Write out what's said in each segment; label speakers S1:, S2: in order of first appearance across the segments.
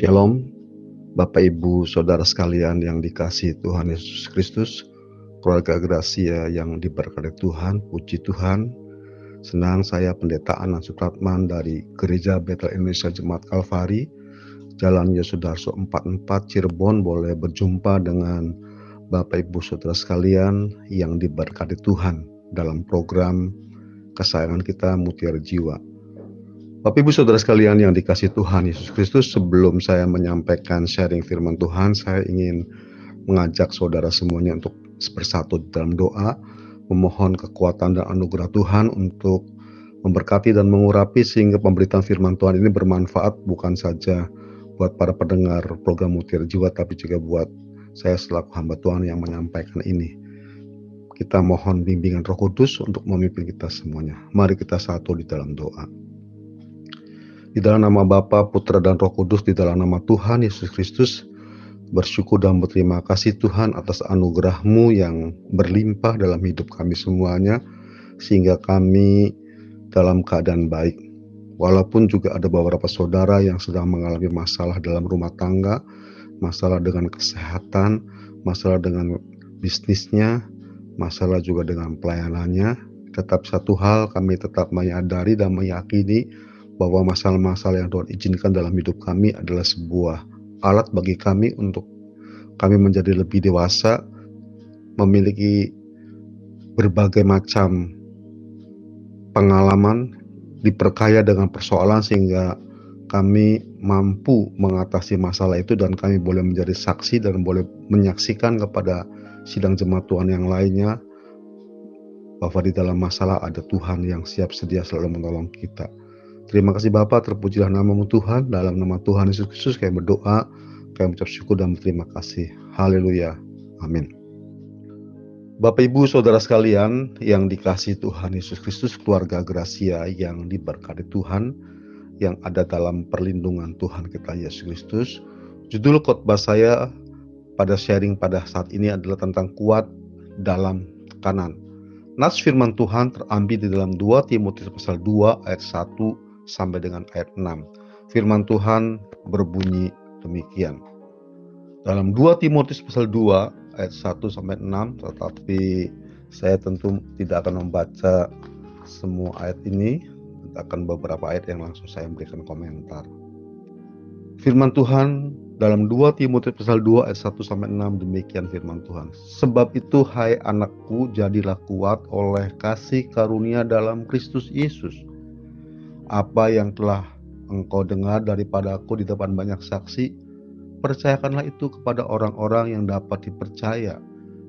S1: Shalom, Bapak Ibu Saudara sekalian yang dikasih Tuhan Yesus Kristus, keluarga Gracia yang diberkati Tuhan, puji Tuhan. Senang saya Pendeta Anan Supratman dari Gereja Betel Indonesia Jemaat Kalvari, Jalan Yosudarso 44 Cirebon boleh berjumpa dengan Bapak Ibu Saudara sekalian yang diberkati Tuhan dalam program kesayangan kita Mutiara Jiwa. Bapak Ibu Saudara sekalian yang dikasih Tuhan Yesus Kristus, sebelum saya menyampaikan sharing firman Tuhan, saya ingin mengajak saudara semuanya untuk bersatu dalam doa, memohon kekuatan dan anugerah Tuhan untuk memberkati dan mengurapi sehingga pemberitaan firman Tuhan ini bermanfaat bukan saja buat para pendengar program Mutiara Jiwa tapi juga buat saya selaku hamba Tuhan yang menyampaikan ini. Kita mohon bimbingan Roh Kudus untuk memimpin kita semuanya. Mari kita satu di dalam doa. Di dalam nama Bapa, Putra dan Roh Kudus, di dalam nama Tuhan Yesus Kristus, bersyukur dan berterima kasih Tuhan atas anugerah-Mu yang berlimpah dalam hidup kami semuanya, sehingga kami dalam keadaan baik. Walaupun juga ada beberapa saudara yang sedang mengalami masalah dalam rumah tangga, masalah dengan kesehatan, masalah dengan bisnisnya, masalah juga dengan pelayanannya, tetap satu hal kami tetap menyadari dan meyakini bahwa masalah-masalah yang Tuhan izinkan dalam hidup kami adalah sebuah alat bagi kami untuk kami menjadi lebih dewasa, memiliki berbagai macam pengalaman, diperkaya dengan persoalan sehingga kami mampu mengatasi masalah itu dan kami boleh menjadi saksi dan boleh menyaksikan kepada sidang jemaat Tuhan yang lainnya bahwa di dalam masalah ada Tuhan yang siap sedia selalu menolong kita. Terima kasih Bapak, terpujilah namamu Tuhan. Dalam nama Tuhan Yesus Kristus kami berdoa, kami mengucap syukur dan berterima kasih. Haleluya. Amin. Bapak Ibu Saudara sekalian yang dikasih Tuhan Yesus Kristus, keluarga Gracia yang diberkati Tuhan, yang ada dalam perlindungan Tuhan kita Yesus Kristus. Judul khotbah saya pada sharing pada saat ini adalah tentang kuat dalam tekanan. Nas firman Tuhan terambil di dalam 2 Timotius pasal 2 ayat 1 sampai dengan ayat 6. Firman Tuhan berbunyi demikian. Dalam 2 Timotius pasal 2 ayat 1 sampai 6 tetapi saya tentu tidak akan membaca semua ayat ini akan beberapa ayat yang langsung saya berikan komentar. Firman Tuhan dalam 2 Timotius pasal 2 ayat 1 sampai 6 demikian firman Tuhan. Sebab itu hai anakku jadilah kuat oleh kasih karunia dalam Kristus Yesus apa yang telah engkau dengar daripada aku di depan banyak saksi, percayakanlah itu kepada orang-orang yang dapat dipercaya,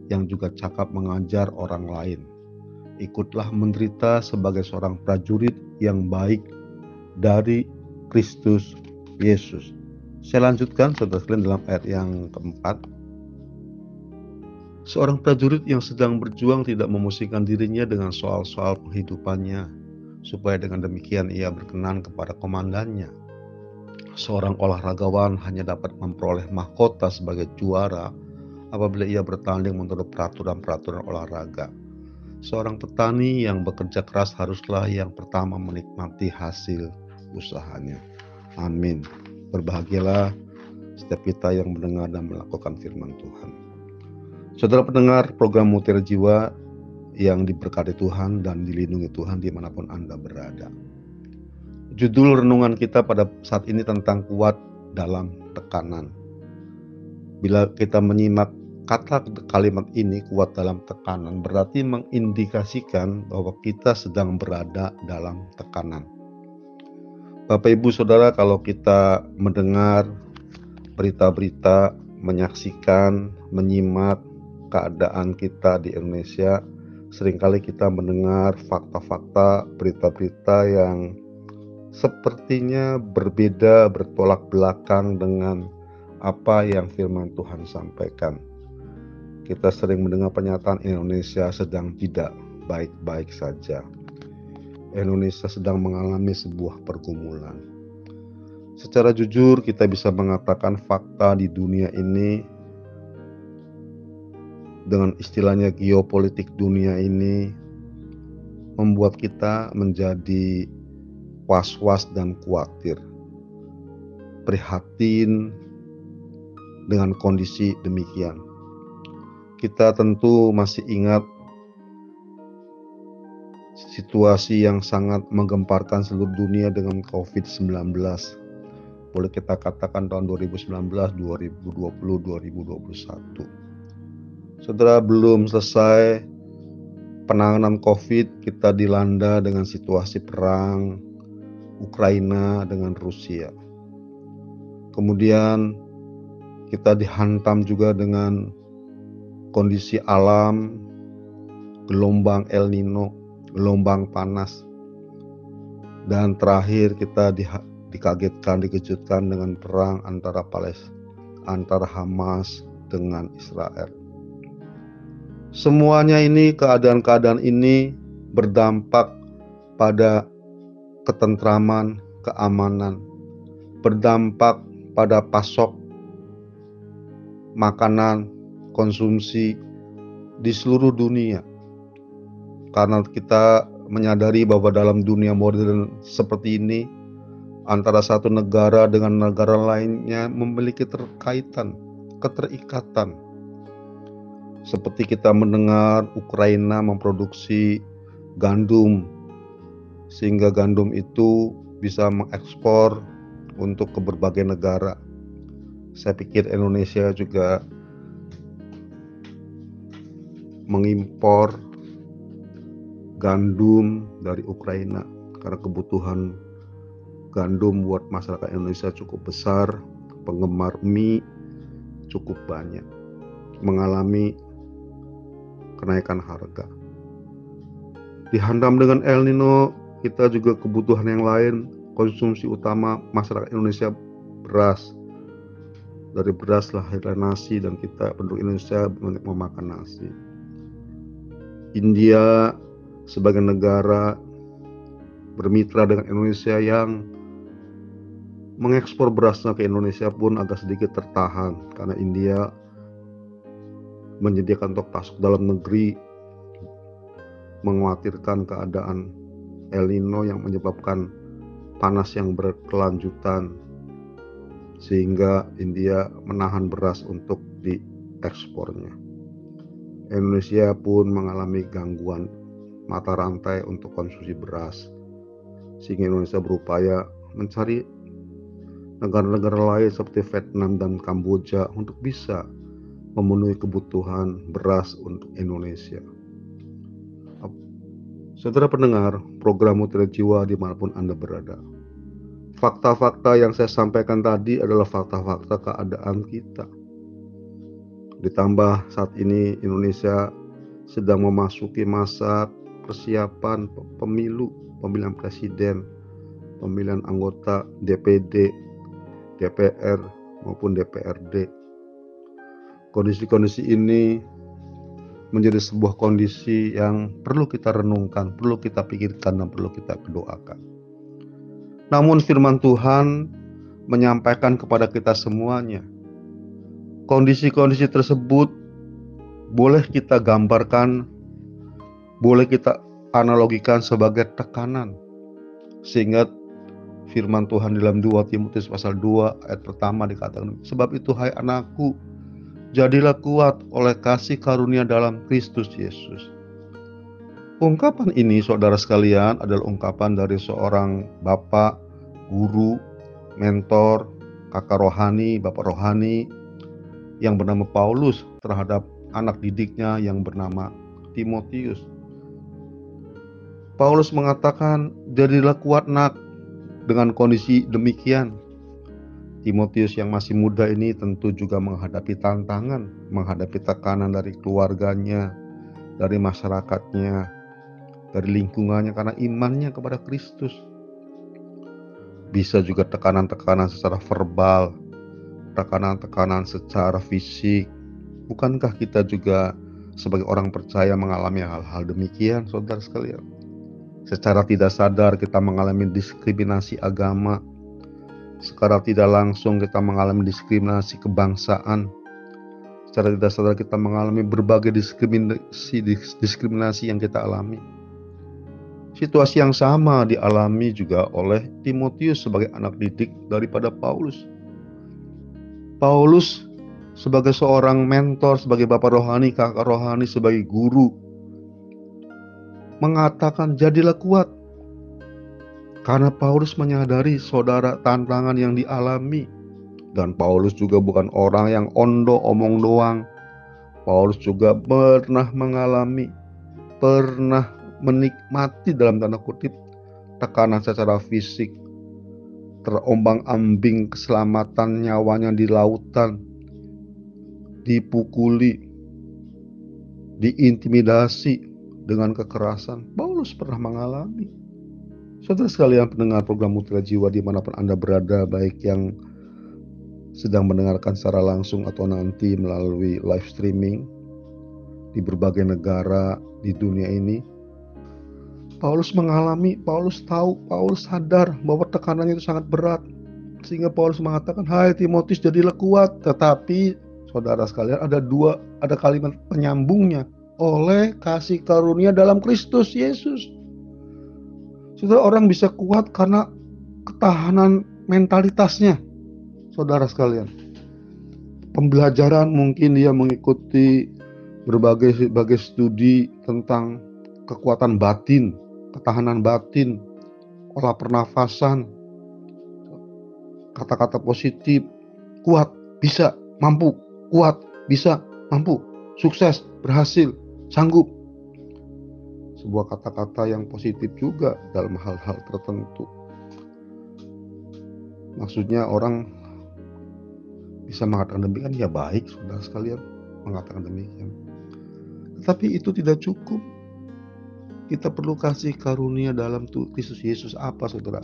S1: yang juga cakap mengajar orang lain. Ikutlah menderita sebagai seorang prajurit yang baik dari Kristus Yesus. Saya lanjutkan saudara sekalian dalam ayat yang keempat. Seorang prajurit yang sedang berjuang tidak memusingkan dirinya dengan soal-soal penghidupannya, supaya dengan demikian ia berkenan kepada komandannya. Seorang olahragawan hanya dapat memperoleh mahkota sebagai juara apabila ia bertanding menurut peraturan-peraturan olahraga. Seorang petani yang bekerja keras haruslah yang pertama menikmati hasil usahanya. Amin. Berbahagialah setiap kita yang mendengar dan melakukan firman Tuhan. Saudara pendengar program Mutiara Jiwa yang diberkati Tuhan dan dilindungi Tuhan di mana pun Anda berada. Judul renungan kita pada saat ini tentang kuat dalam tekanan. Bila kita menyimak kata kalimat ini kuat dalam tekanan berarti mengindikasikan bahwa kita sedang berada dalam tekanan. Bapak Ibu Saudara kalau kita mendengar berita-berita, menyaksikan, menyimak keadaan kita di Indonesia, sering kali kita mendengar fakta-fakta berita-berita yang sepertinya berbeda bertolak belakang dengan apa yang firman Tuhan sampaikan. Kita sering mendengar pernyataan Indonesia sedang tidak baik-baik saja. Indonesia sedang mengalami sebuah pergumulan. Secara jujur, kita bisa mengatakan fakta di dunia ini dengan istilahnya geopolitik dunia ini membuat kita menjadi was-was dan khawatir. prihatin dengan kondisi demikian. Kita tentu masih ingat situasi yang sangat menggemparkan seluruh dunia dengan COVID-19. Boleh kita katakan tahun 2019, 2020, 2021. Saudara belum selesai penanganan COVID, kita dilanda dengan situasi perang Ukraina dengan Rusia. Kemudian kita dihantam juga dengan kondisi alam, gelombang El Nino, gelombang panas. Dan terakhir kita di, dikagetkan, dikejutkan dengan perang antara Palestina, antara Hamas dengan Israel. Semuanya ini, keadaan-keadaan ini berdampak pada ketentraman, keamanan, berdampak pada pasok makanan, konsumsi di seluruh dunia. Karena kita menyadari bahwa dalam dunia modern seperti ini, antara satu negara dengan negara lainnya memiliki terkaitan, keterikatan. Seperti kita mendengar Ukraina memproduksi gandum, sehingga gandum itu bisa mengekspor untuk ke berbagai negara. Saya pikir Indonesia juga mengimpor gandum dari Ukraina karena kebutuhan gandum buat masyarakat Indonesia cukup besar, penggemar mie cukup banyak, mengalami kenaikan harga. Dihantam dengan El Nino, kita juga kebutuhan yang lain, konsumsi utama masyarakat Indonesia beras, dari beras lahirlah nasi dan kita penduduk Indonesia banyak memakan nasi. India sebagai negara bermitra dengan Indonesia yang mengekspor berasnya ke Indonesia pun agak sedikit tertahan karena India menyediakan stok pasok dalam negeri mengkhawatirkan keadaan El Nino yang menyebabkan panas yang berkelanjutan sehingga India menahan beras untuk diekspornya. Indonesia pun mengalami gangguan mata rantai untuk konsumsi beras, sehingga Indonesia berupaya mencari negara-negara lain seperti Vietnam dan Kamboja untuk bisa memenuhi kebutuhan beras untuk Indonesia. Saudara pendengar, program Mutiara Jiwa di mana pun Anda berada fakta-fakta yang saya sampaikan tadi adalah fakta-fakta keadaan kita. Ditambah saat ini Indonesia sedang memasuki masa persiapan pemilu, pemilihan presiden, pemilihan anggota DPD, DPR maupun DPRD. Kondisi-kondisi ini menjadi sebuah kondisi yang perlu kita renungkan, perlu kita pikirkan dan perlu kita doakan. Namun firman Tuhan menyampaikan kepada kita semuanya. Kondisi-kondisi tersebut boleh kita gambarkan, boleh kita analogikan sebagai tekanan. Sehingga firman Tuhan dalam 2 Timotius pasal 2 ayat pertama dikatakan, Sebab itu hai anakku, jadilah kuat oleh kasih karunia dalam Kristus Yesus. Ungkapan ini, saudara sekalian, adalah ungkapan dari seorang bapak, guru, mentor, kakak rohani, bapak rohani yang bernama Paulus terhadap anak didiknya yang bernama Timotius. Paulus mengatakan, "Jadilah kuat, Nak." Dengan kondisi demikian, Timotius yang masih muda ini tentu juga menghadapi tantangan, menghadapi tekanan dari keluarganya, dari masyarakatnya, dari lingkungannya karena imannya kepada Kristus. Bisa juga tekanan-tekanan secara verbal, tekanan-tekanan secara fisik. Bukankah kita juga sebagai orang percaya mengalami hal-hal demikian, saudara sekalian? Secara tidak sadar kita mengalami diskriminasi agama. Secara tidak langsung kita mengalami diskriminasi kebangsaan. Secara tidak sadar kita mengalami berbagai diskriminasi diskriminasi yang kita alami Situasi yang sama dialami juga oleh Timotius sebagai anak didik daripada Paulus. Paulus sebagai seorang mentor, sebagai bapak rohani, kakak rohani, sebagai guru, mengatakan jadilah kuat. Karena Paulus menyadari saudara tantangan yang dialami. Dan Paulus juga bukan orang yang ondo omong doang. Paulus juga pernah mengalami, pernah menikmati dalam tanda kutip tekanan secara fisik, terombang ambing keselamatan nyawanya di lautan, dipukuli, diintimidasi dengan kekerasan. Paulus pernah mengalami. Saudara sekalian pendengar program Mutiara Jiwa di mana pun Anda berada, baik yang sedang mendengarkan secara langsung atau nanti melalui live streaming di berbagai negara di dunia ini. Paulus mengalami, Paulus tahu, Paulus sadar bahwa tekanannya itu sangat berat. Sehingga Paulus mengatakan, Hai Timotius jadilah kuat. Tetapi saudara sekalian ada dua ada kalimat penyambungnya oleh kasih karunia dalam Kristus Yesus. Saudara orang bisa kuat karena ketahanan mentalitasnya. Saudara sekalian. Pembelajaran mungkin dia mengikuti berbagai berbagai studi tentang kekuatan batin, ketahanan batin, olah pernafasan, kata-kata positif, kuat, bisa, mampu, kuat, bisa, mampu, sukses, berhasil, sanggup. Sebuah kata-kata yang positif juga dalam hal-hal tertentu. Maksudnya orang bisa mengatakan demikian, ya baik saudara sekalian mengatakan demikian. Tetapi itu tidak cukup. Kita perlu kasih karunia dalam Kristus Yesus apa saudara?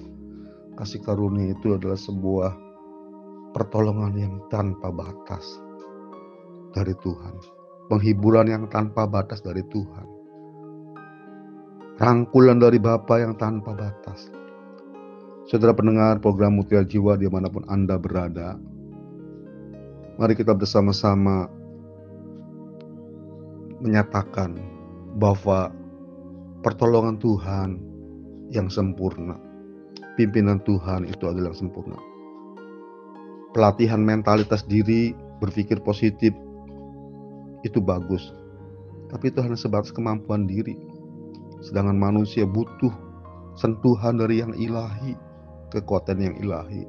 S1: Kasih karunia itu adalah sebuah pertolongan yang tanpa batas dari Tuhan. Penghiburan yang tanpa batas dari Tuhan. Rangkulan dari Bapa yang tanpa batas. Saudara pendengar program Mutiara Jiwa di mana pun Anda berada, mari kita bersama-sama menyatakan bahwa pertolongan Tuhan yang sempurna, pimpinan Tuhan itu adalah yang sempurna. Pelatihan mentalitas diri, berpikir positif, itu bagus. Tapi itu hanya sebatas kemampuan diri. Sedangkan manusia butuh sentuhan dari yang ilahi, kekuatan yang ilahi.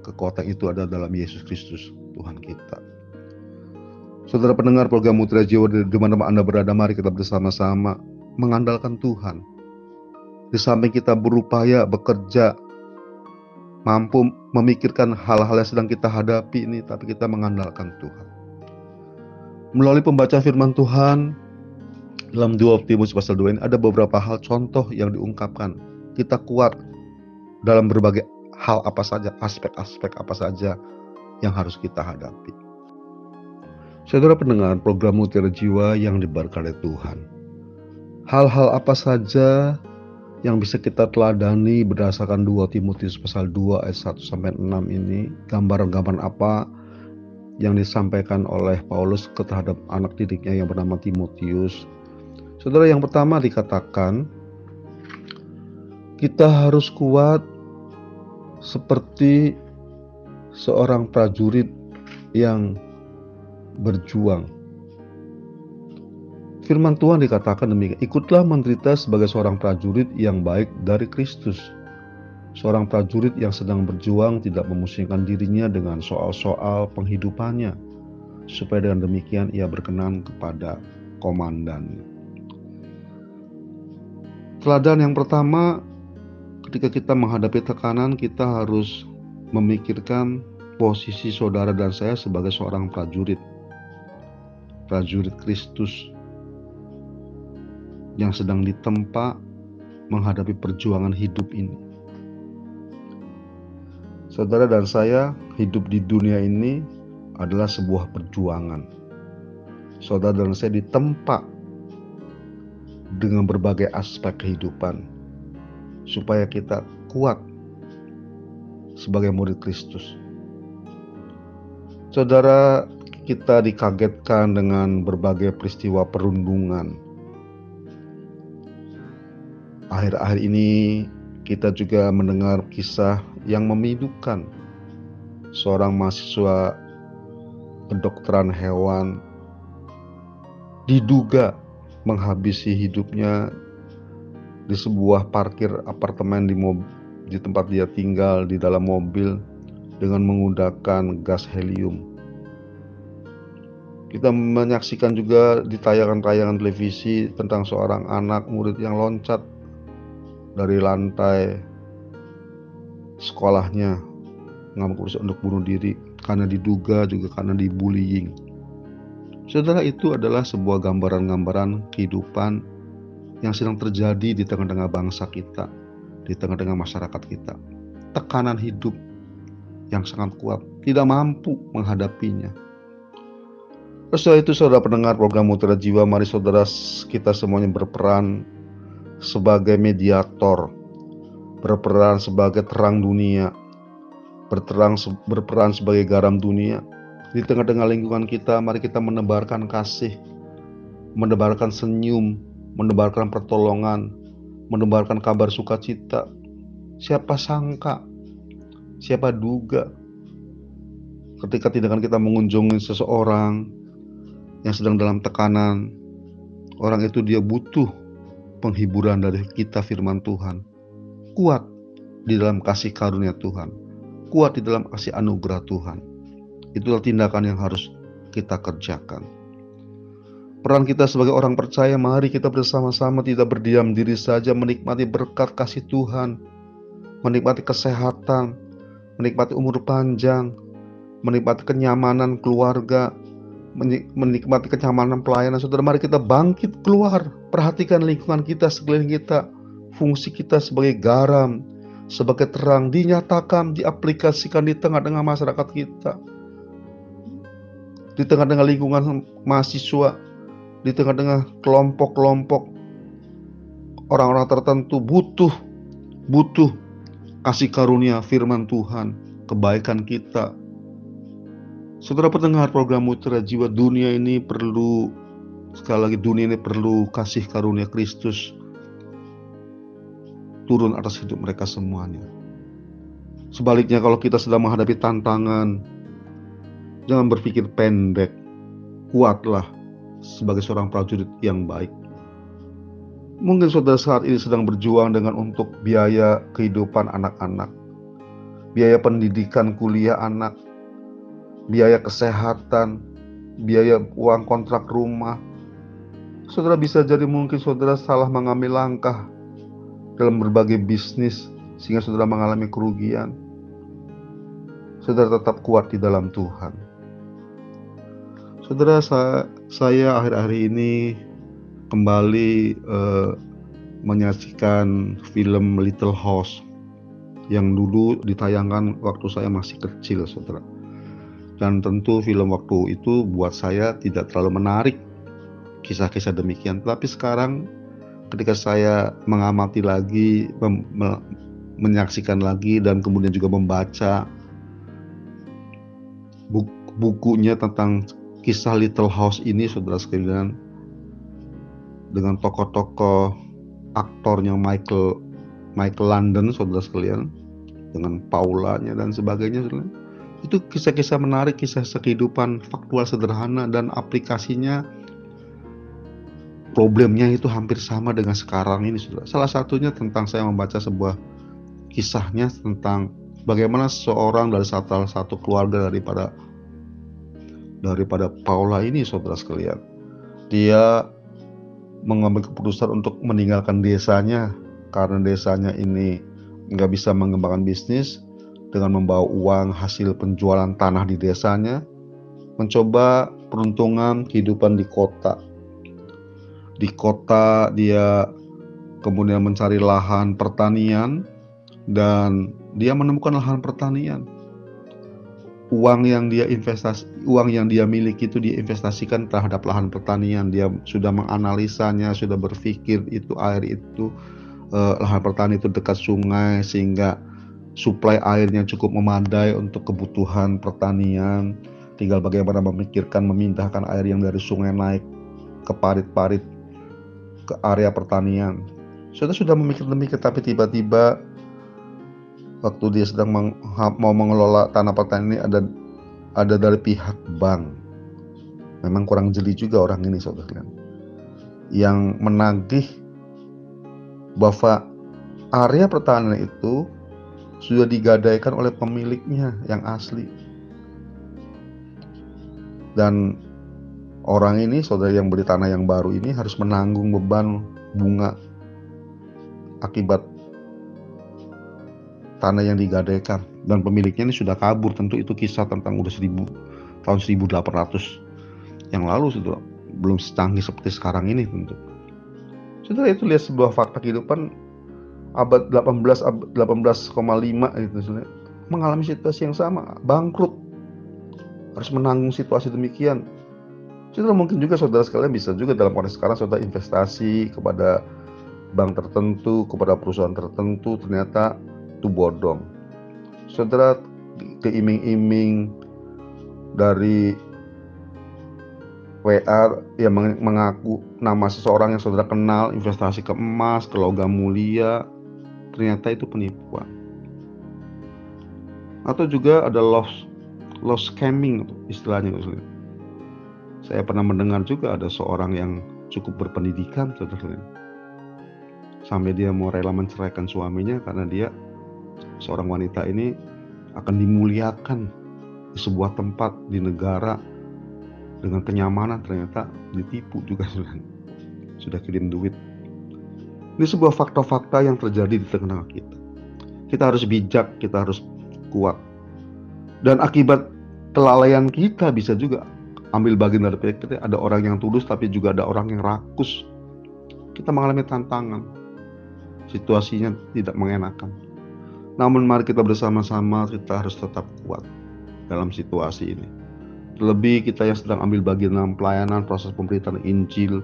S1: Kekuatan itu ada dalam Yesus Kristus, Tuhan kita. Saudara pendengar program Mutiara Jiwa di mana Anda berada, mari kita bersama-sama mengandalkan Tuhan. Di samping kita berupaya bekerja, mampu memikirkan hal-hal yang sedang kita hadapi ini, tapi kita mengandalkan Tuhan melalui pembacaan firman Tuhan dalam 2 Timotius pasal 2 ini ada beberapa hal contoh yang diungkapkan. Kita kuat dalam berbagai hal apa saja, aspek-aspek apa saja yang harus kita hadapi. Saudara pendengar program Mutiara Jiwa yang diberkati Tuhan. Hal-hal apa saja yang bisa kita teladani berdasarkan 2 Timotius pasal 2 ayat 1 sampai 6 ini, gambaran-gambaran apa yang disampaikan oleh Paulus terhadap anak didiknya yang bernama Timotius. Saudara yang pertama dikatakan kita harus kuat seperti seorang prajurit yang berjuang. Firman Tuhan dikatakan demikian, ikutlah menderita sebagai seorang prajurit yang baik dari Kristus Seorang prajurit yang sedang berjuang tidak memusingkan dirinya dengan soal-soal penghidupannya, supaya dengan demikian ia berkenan kepada komandan. Teladan yang pertama, ketika kita menghadapi tekanan, kita harus memikirkan posisi saudara dan saya sebagai seorang prajurit, prajurit Kristus yang sedang ditempa menghadapi perjuangan hidup ini. Saudara dan saya hidup di dunia ini adalah sebuah perjuangan. Saudara dan saya ditempa dengan berbagai aspek kehidupan supaya kita kuat sebagai murid Kristus. Saudara, kita dikagetkan dengan berbagai peristiwa perundungan. akhir-akhir ini kita juga mendengar kisah yang memilukan seorang mahasiswa kedokteran hewan diduga menghabisi hidupnya di sebuah parkir apartemen di mobil, di tempat dia tinggal di dalam mobil dengan menggunakan gas helium. Kita menyaksikan juga di tayangan-tayangan televisi tentang seorang anak murid yang loncat dari lantai sekolahnya mengambil keputusan untuk bunuh diri karena diduga juga karena dibullying. Saudara itu adalah sebuah gambaran-gambaran kehidupan yang sedang terjadi di tengah-tengah bangsa kita, di tengah-tengah masyarakat kita. Tekanan hidup yang sangat kuat, tidak mampu menghadapinya. Setelah itu saudara pendengar program Mutiara Jiwa, mari saudara kita semuanya berperan sebagai mediator, berperan sebagai terang dunia, berterang berperan sebagai garam dunia, di tengah-tengah lingkungan kita, mari kita menebarkan kasih, menebarkan senyum, menebarkan pertolongan, menebarkan kabar sukacita. Siapa sangka, siapa duga ketika tindakan kita mengunjungi seseorang yang sedang dalam tekanan, orang itu dia butuh penghiburan dari kita firman Tuhan. Kuat di dalam kasih karunia Tuhan. Kuat di dalam kasih anugerah Tuhan Itulah tindakan yang harus kita kerjakan. Peran kita sebagai orang percaya, mari kita bersama-sama tidak berdiam diri saja menikmati berkat kasih Tuhan, menikmati kesehatan, menikmati umur panjang, menikmati kenyamanan keluarga, menikmati kenyamanan pelayanan. Saudara, mari kita bangkit keluar, perhatikan lingkungan kita, sekeliling kita, fungsi kita sebagai garam, sebagai terang dinyatakan, diaplikasikan di tengah-tengah masyarakat kita di tengah-tengah lingkungan mahasiswa, di tengah-tengah kelompok-kelompok orang-orang tertentu butuh butuh kasih karunia firman Tuhan, kebaikan kita. Saudara pendengar program Mutiara Jiwa dunia ini perlu sekali lagi dunia ini perlu kasih karunia Kristus turun atas hidup mereka semuanya. Sebaliknya kalau kita sedang menghadapi tantangan, Jangan berpikir pendek. Kuatlah sebagai seorang prajurit yang baik. Mungkin saudara saat ini sedang berjuang dengan untuk biaya kehidupan anak-anak, biaya pendidikan kuliah anak, biaya kesehatan, biaya uang kontrak rumah. Saudara bisa jadi mungkin saudara salah mengambil langkah dalam berbagai bisnis sehingga saudara mengalami kerugian. Saudara tetap kuat di dalam Tuhan. Saudara saya akhir-akhir ini kembali uh, menyaksikan film Little House yang dulu ditayangkan waktu saya masih kecil, saudara. Dan tentu film waktu itu buat saya tidak terlalu menarik kisah-kisah demikian. Tapi sekarang ketika saya mengamati lagi, menyaksikan lagi dan kemudian juga membaca bukunya tentang kisah Little House ini saudara sekalian dengan tokoh-tokoh aktornya Michael Michael London saudara sekalian dengan Paulanya dan sebagainya saudara. itu kisah-kisah menarik kisah kehidupan faktual sederhana dan aplikasinya problemnya itu hampir sama dengan sekarang ini saudara salah satunya tentang saya membaca sebuah kisahnya tentang bagaimana seorang dari salah satu keluarga daripada daripada Paula ini saudara sekalian. Dia mengambil keputusan untuk meninggalkan desanya karena desanya ini nggak bisa mengembangkan bisnis dengan membawa uang hasil penjualan tanah di desanya, mencoba peruntungan kehidupan di kota. Di kota dia kemudian mencari lahan pertanian dan dia menemukan lahan pertanian uang yang dia investasi uang yang dia miliki itu diinvestasikan terhadap lahan pertanian. Dia sudah menganalisanya sudah berpikir itu air itu eh, lahan pertanian itu dekat sungai sehingga suplai airnya cukup memadai untuk kebutuhan pertanian. Tinggal bagaimana memikirkan memindahkan air yang dari sungai naik ke parit-parit ke area pertanian. Saudara sudah memikir demikian tapi tiba-tiba waktu dia sedang meng, mau mengelola tanah pertanian ini ada ada dari pihak bank. Memang kurang jeli juga orang ini saudara Yang menagih bahwa area pertahanan itu sudah digadaikan oleh pemiliknya yang asli. Dan orang ini, saudara yang beli tanah yang baru ini harus menanggung beban bunga akibat tanah yang digadaikan. Dan pemiliknya ini sudah kabur. Tentu itu kisah tentang udah seribu tahun 1800 yang lalu sudah belum secanggih seperti sekarang ini tentu. Saudara itu lihat sebuah fakta kehidupan. Abad 18 18,5 itu saudara, mengalami situasi yang sama, bangkrut. Harus menanggung situasi demikian. Saudara mungkin juga saudara sekalian bisa juga dalam konteks sekarang saudara investasi kepada bank tertentu, kepada perusahaan tertentu. Ternyata itu bodong. Saudara keiming-iming dari WA yang mengaku nama seseorang yang saudara kenal investasi ke emas, ke logam mulia, ternyata itu penipuan. Atau juga ada loss loss scamming istilahnya. Saya pernah mendengar juga ada seorang yang cukup berpendidikan saudara sampai dia mau rela menceraikan suaminya karena dia seorang wanita ini akan dimuliakan di sebuah tempat di negara dengan kenyamanan ternyata ditipu juga sudah sudah kirim duit. Ini sebuah fakta-fakta yang terjadi di tengah kita. Kita harus bijak kita harus kuat. Dan akibat kelalaian kita bisa juga ambil bagian dari kita ada orang yang tulus tapi juga ada orang yang rakus. Kita mengalami tantangan. Situasinya tidak mengenakan namun mari kita bersama-sama kita harus tetap kuat dalam situasi ini Terlebih kita yang sedang ambil bagian dalam pelayanan proses pemberitaan Injil.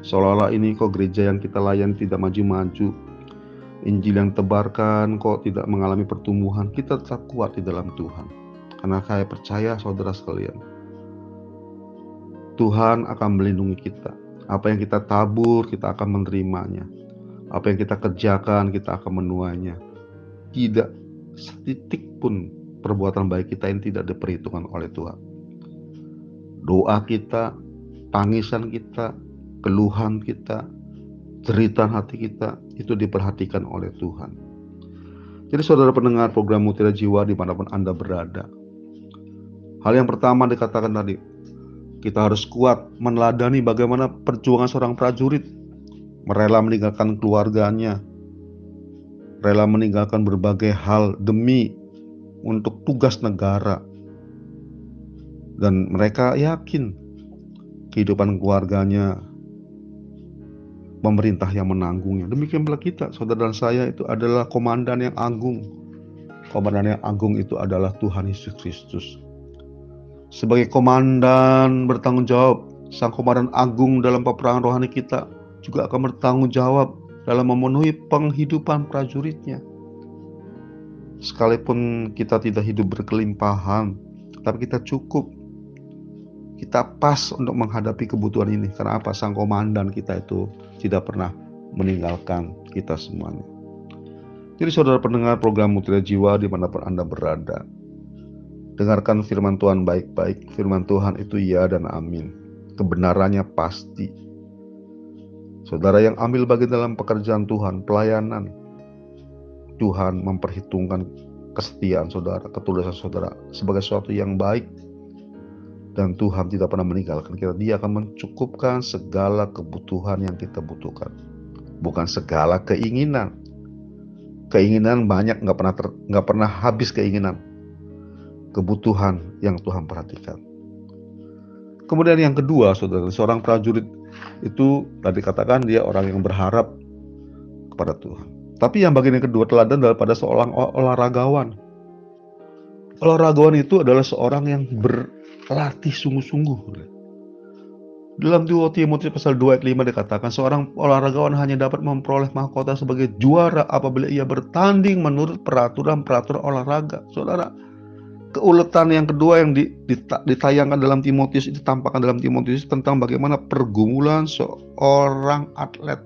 S1: Seolah-olah ini kok gereja yang kita layan tidak maju-maju. Injil yang tebarkan kok tidak mengalami pertumbuhan. Kita tetap kuat di dalam Tuhan. Karena saya percaya saudara sekalian. Tuhan akan melindungi kita. Apa yang kita tabur, kita akan menerimanya. Apa yang kita kerjakan, kita akan menuainya. Tidak setitik pun perbuatan baik kita yang tidak diperhitungkan oleh Tuhan doa kita, tangisan kita, keluhan kita, cerita hati kita itu diperhatikan oleh Tuhan. Jadi saudara pendengar program Mutiara Jiwa di mana pun Anda berada. Hal yang pertama dikatakan tadi, kita harus kuat meneladani bagaimana perjuangan seorang prajurit merela meninggalkan keluarganya, rela meninggalkan berbagai hal demi untuk tugas negara, dan mereka yakin kehidupan keluarganya pemerintah yang menanggungnya. Demikian pula kita, saudara dan saya itu adalah komandan yang agung. Komandan yang agung itu adalah Tuhan Yesus Kristus. Sebagai komandan bertanggung jawab, sang komandan agung dalam peperangan rohani kita juga akan bertanggung jawab dalam memenuhi penghidupan prajuritnya. Sekalipun kita tidak hidup berkelimpahan, tapi kita cukup kita pas untuk menghadapi kebutuhan ini. Karena apa? Sang komandan kita itu tidak pernah meninggalkan kita semuanya. Jadi saudara pendengar program Mutiara Jiwa di mana pun Anda berada. Dengarkan firman Tuhan baik-baik. Firman Tuhan itu ya dan amin. Kebenarannya pasti. Saudara yang ambil bagian dalam pekerjaan Tuhan, pelayanan. Tuhan memperhitungkan kesetiaan saudara, ketulusan saudara sebagai sesuatu yang baik dan Tuhan tidak pernah meninggalkan kita. Dia akan mencukupkan segala kebutuhan yang kita butuhkan, bukan segala keinginan. Keinginan banyak nggak pernah ter, nggak pernah habis keinginan. Kebutuhan yang Tuhan perhatikan. Kemudian yang kedua, saudara, seorang prajurit itu tadi katakan dia orang yang berharap kepada Tuhan. Tapi yang bagian yang kedua teladan daripada seorang olahragawan. Olahragawan itu adalah seorang yang ber, latih sungguh-sungguh. Dalam 2 Timotius pasal 2 ayat 5 dikatakan seorang olahragawan hanya dapat memperoleh mahkota sebagai juara apabila ia bertanding menurut peraturan-peraturan olahraga. Saudara, keuletan yang kedua yang ditayangkan dalam Timotius itu tampakkan dalam Timotius tentang bagaimana pergumulan seorang atlet.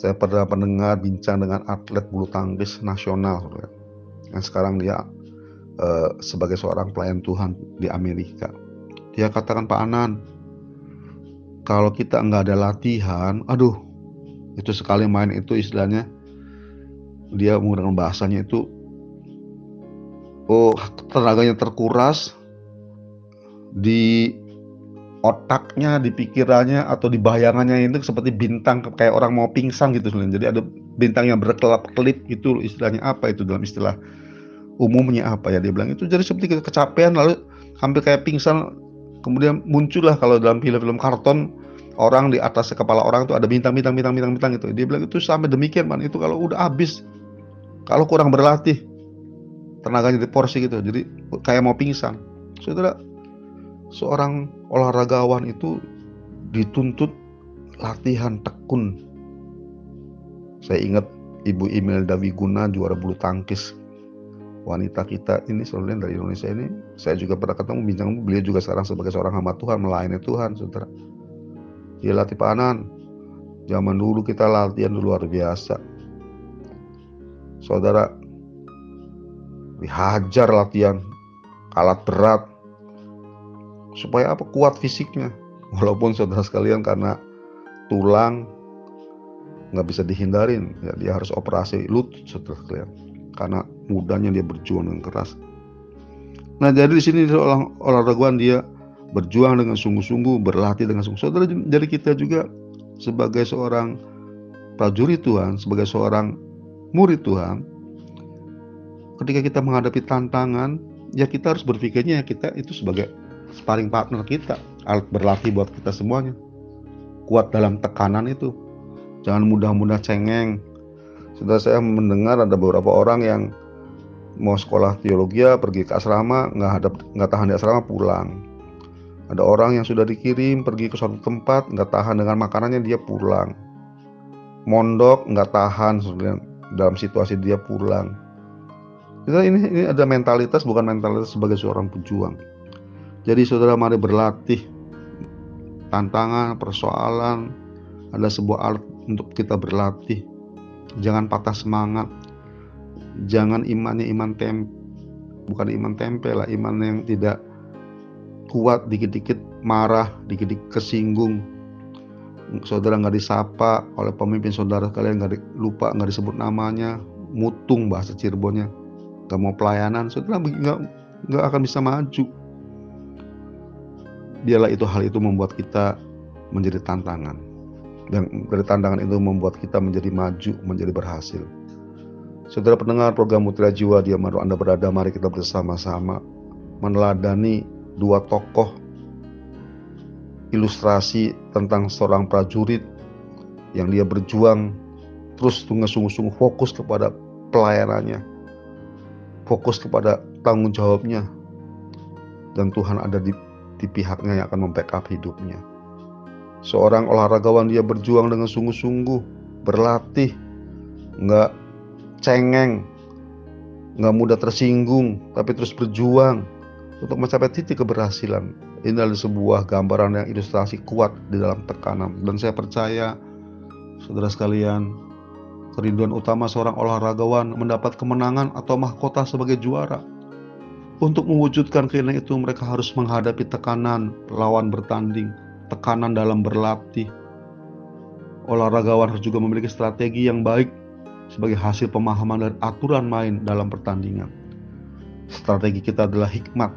S1: Saya pernah mendengar bincang dengan atlet bulu tangkis nasional yang sekarang dia uh, sebagai seorang pelayan Tuhan di Amerika. Dia katakan Pak Anan, kalau kita nggak ada latihan, aduh, itu sekali main itu istilahnya dia menggunakan bahasanya itu oh tenaganya terkuras di otaknya, di pikirannya atau di bayangannya itu seperti bintang kayak orang mau pingsan gitu. Jadi ada bintang yang berkelap-kelip itu istilahnya apa itu dalam istilah umumnya apa ya dia bilang itu jadi seperti kecapean lalu hampir kayak pingsan kemudian muncullah kalau dalam film-film karton orang di atas kepala orang itu ada bintang-bintang bintang-bintang bintang itu. Dia bilang itu sampai demikian man itu kalau udah habis kalau kurang berlatih tenaganya di porsi gitu. Jadi kayak mau pingsan. Saudara seorang olahragawan itu dituntut latihan tekun. Saya ingat Ibu Imelda Wiguna juara bulu tangkis wanita kita ini sebenarnya dari Indonesia ini saya juga pernah ketemu bincang beliau juga sekarang sebagai seorang hamba Tuhan melayani Tuhan saudara dia latih panan zaman dulu kita latihan luar biasa saudara dihajar latihan alat berat. Supaya apa? Kuat fisiknya. Walaupun saudara sekalian karena tulang nggak bisa dihindarin ya dia harus operasi. Lutut saudara sekalian. Karena mudahnya dia berjuang dengan keras. Nah jadi di sini olah olahragawan dia berjuang dengan sungguh-sungguh berlatih dengan sungguh saudara jadi kita juga sebagai seorang prajurit Tuhan sebagai seorang murid Tuhan ketika kita menghadapi tantangan ya kita harus berpikirnya ya kita itu sebagai sparring partner kita, alat berlatih buat kita semuanya. Kuat dalam tekanan itu. Jangan mudah-mudah cengeng. Sudah saya mendengar ada beberapa orang yang mau sekolah teologi ya, pergi ke asrama nggak ada nggak tahan di asrama pulang. Ada orang yang sudah dikirim pergi ke suatu tempat nggak tahan dengan makanannya dia pulang. Mondok nggak tahan dalam situasi dia pulang. Ini ini ada mentalitas bukan mentalitas sebagai seorang pejuang. Jadi saudara mari berlatih tantangan, persoalan, ada sebuah alat untuk kita berlatih. Jangan patah semangat. Jangan imannya iman tem bukan iman tempe lah, iman yang tidak kuat, dikit-dikit marah, dikit-dikit kesinggung. Saudara nggak disapa oleh pemimpin saudara kalian nggak lupa nggak disebut namanya, mutung bahasa Cirebonnya, nggak mau pelayanan, saudara nggak nggak akan bisa maju biarlah itu hal itu membuat kita menjadi tantangan. Dan dari tantangan itu membuat kita menjadi maju, menjadi berhasil. Saudara pendengar program Mutiara Jiwa di mana Anda berada, mari kita bersama-sama meneladani dua tokoh ilustrasi tentang seorang prajurit yang dia berjuang terus sungguh-sungguh fokus kepada pelayanannya, fokus kepada tanggung jawabnya, dan Tuhan ada di di pihaknya yang akan membackup hidupnya. Seorang olahragawan dia berjuang dengan sungguh-sungguh, berlatih, nggak cengeng, nggak mudah tersinggung, tapi terus berjuang untuk mencapai titik keberhasilan. Ini adalah sebuah gambaran yang ilustrasi kuat di dalam tekanan. Dan saya percaya, saudara sekalian, kerinduan utama seorang olahragawan mendapat kemenangan atau mahkota sebagai juara untuk mewujudkan keinginan itu mereka harus menghadapi tekanan lawan bertanding, tekanan dalam berlatih. Olahragawan harus juga memiliki strategi yang baik sebagai hasil pemahaman dan aturan main dalam pertandingan. Strategi kita adalah hikmat.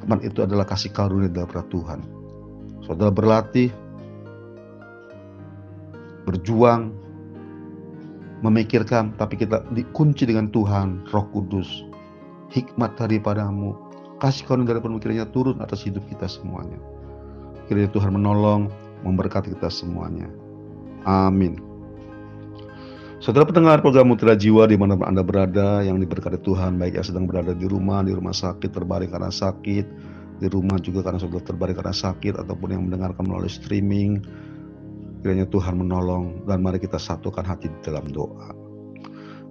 S1: Hikmat itu adalah kasih karunia dari Tuhan. Saudara berlatih, berjuang, memikirkan, tapi kita dikunci dengan Tuhan, Roh Kudus, hikmat daripadamu, kasih karunia dari pemikirannya turun atas hidup kita semuanya. Kiranya Tuhan menolong, memberkati kita semuanya. Amin. Saudara pendengar program Mutiara Jiwa di mana Anda berada yang diberkati Tuhan, baik yang sedang berada di rumah, di rumah sakit, terbaring karena sakit, di rumah juga karena sudah terbaring karena sakit, ataupun yang mendengarkan melalui streaming, kiranya Tuhan menolong dan mari kita satukan hati dalam doa.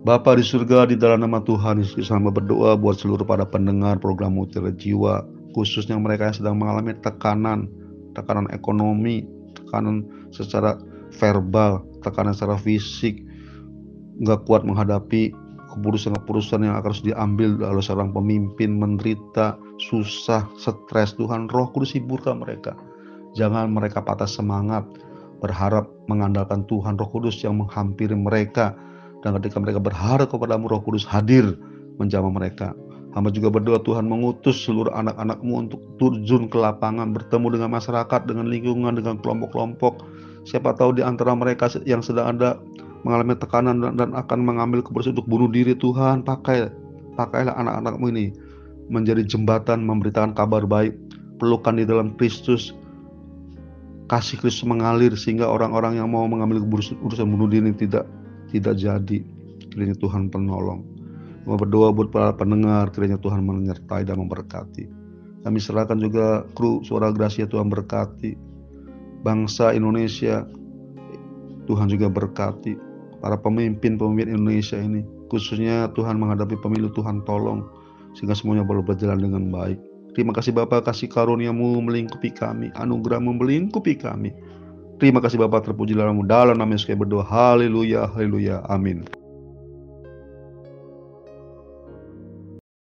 S1: Bapa di surga di dalam nama Tuhan Yesus sama berdoa buat seluruh para pendengar program Mutiara Jiwa khususnya mereka yang sedang mengalami tekanan, tekanan ekonomi, tekanan secara verbal, tekanan secara fisik, nggak kuat menghadapi keputusan-keputusan yang harus diambil oleh seorang pemimpin menderita, susah, stres. Tuhan Roh Kudus hiburkan mereka. Jangan mereka patah semangat, berharap mengandalkan Tuhan Roh Kudus yang menghampiri mereka. Dan ketika mereka berharap kepada Roh Kudus hadir menjamah mereka. Hamba juga berdoa Tuhan mengutus seluruh anak-anakmu untuk turjun ke lapangan, bertemu dengan masyarakat, dengan lingkungan, dengan kelompok-kelompok. Siapa tahu di antara mereka yang sedang ada mengalami tekanan dan akan mengambil keputusan untuk bunuh diri Tuhan pakai pakailah anak-anakmu ini menjadi jembatan memberitakan kabar baik pelukan di dalam Kristus kasih Kristus mengalir sehingga orang-orang yang mau mengambil urusan, urusan bunuh diri tidak tidak jadi. Kiranya Tuhan penolong. Mau berdoa buat para pendengar kiranya Tuhan menyertai dan memberkati. Kami serahkan juga kru suara gracia Tuhan berkati. Bangsa Indonesia Tuhan juga berkati. Para pemimpin-pemimpin Indonesia ini. Khususnya Tuhan menghadapi pemilu Tuhan tolong. Sehingga semuanya boleh berjalan dengan baik. Terima kasih Bapak kasih karuniamu melingkupi kami, anugerahmu melingkupi kami. Terima kasih Bapak terpuji dalammu dalam nama Yesus berdoa. Haleluya, haleluya, amin.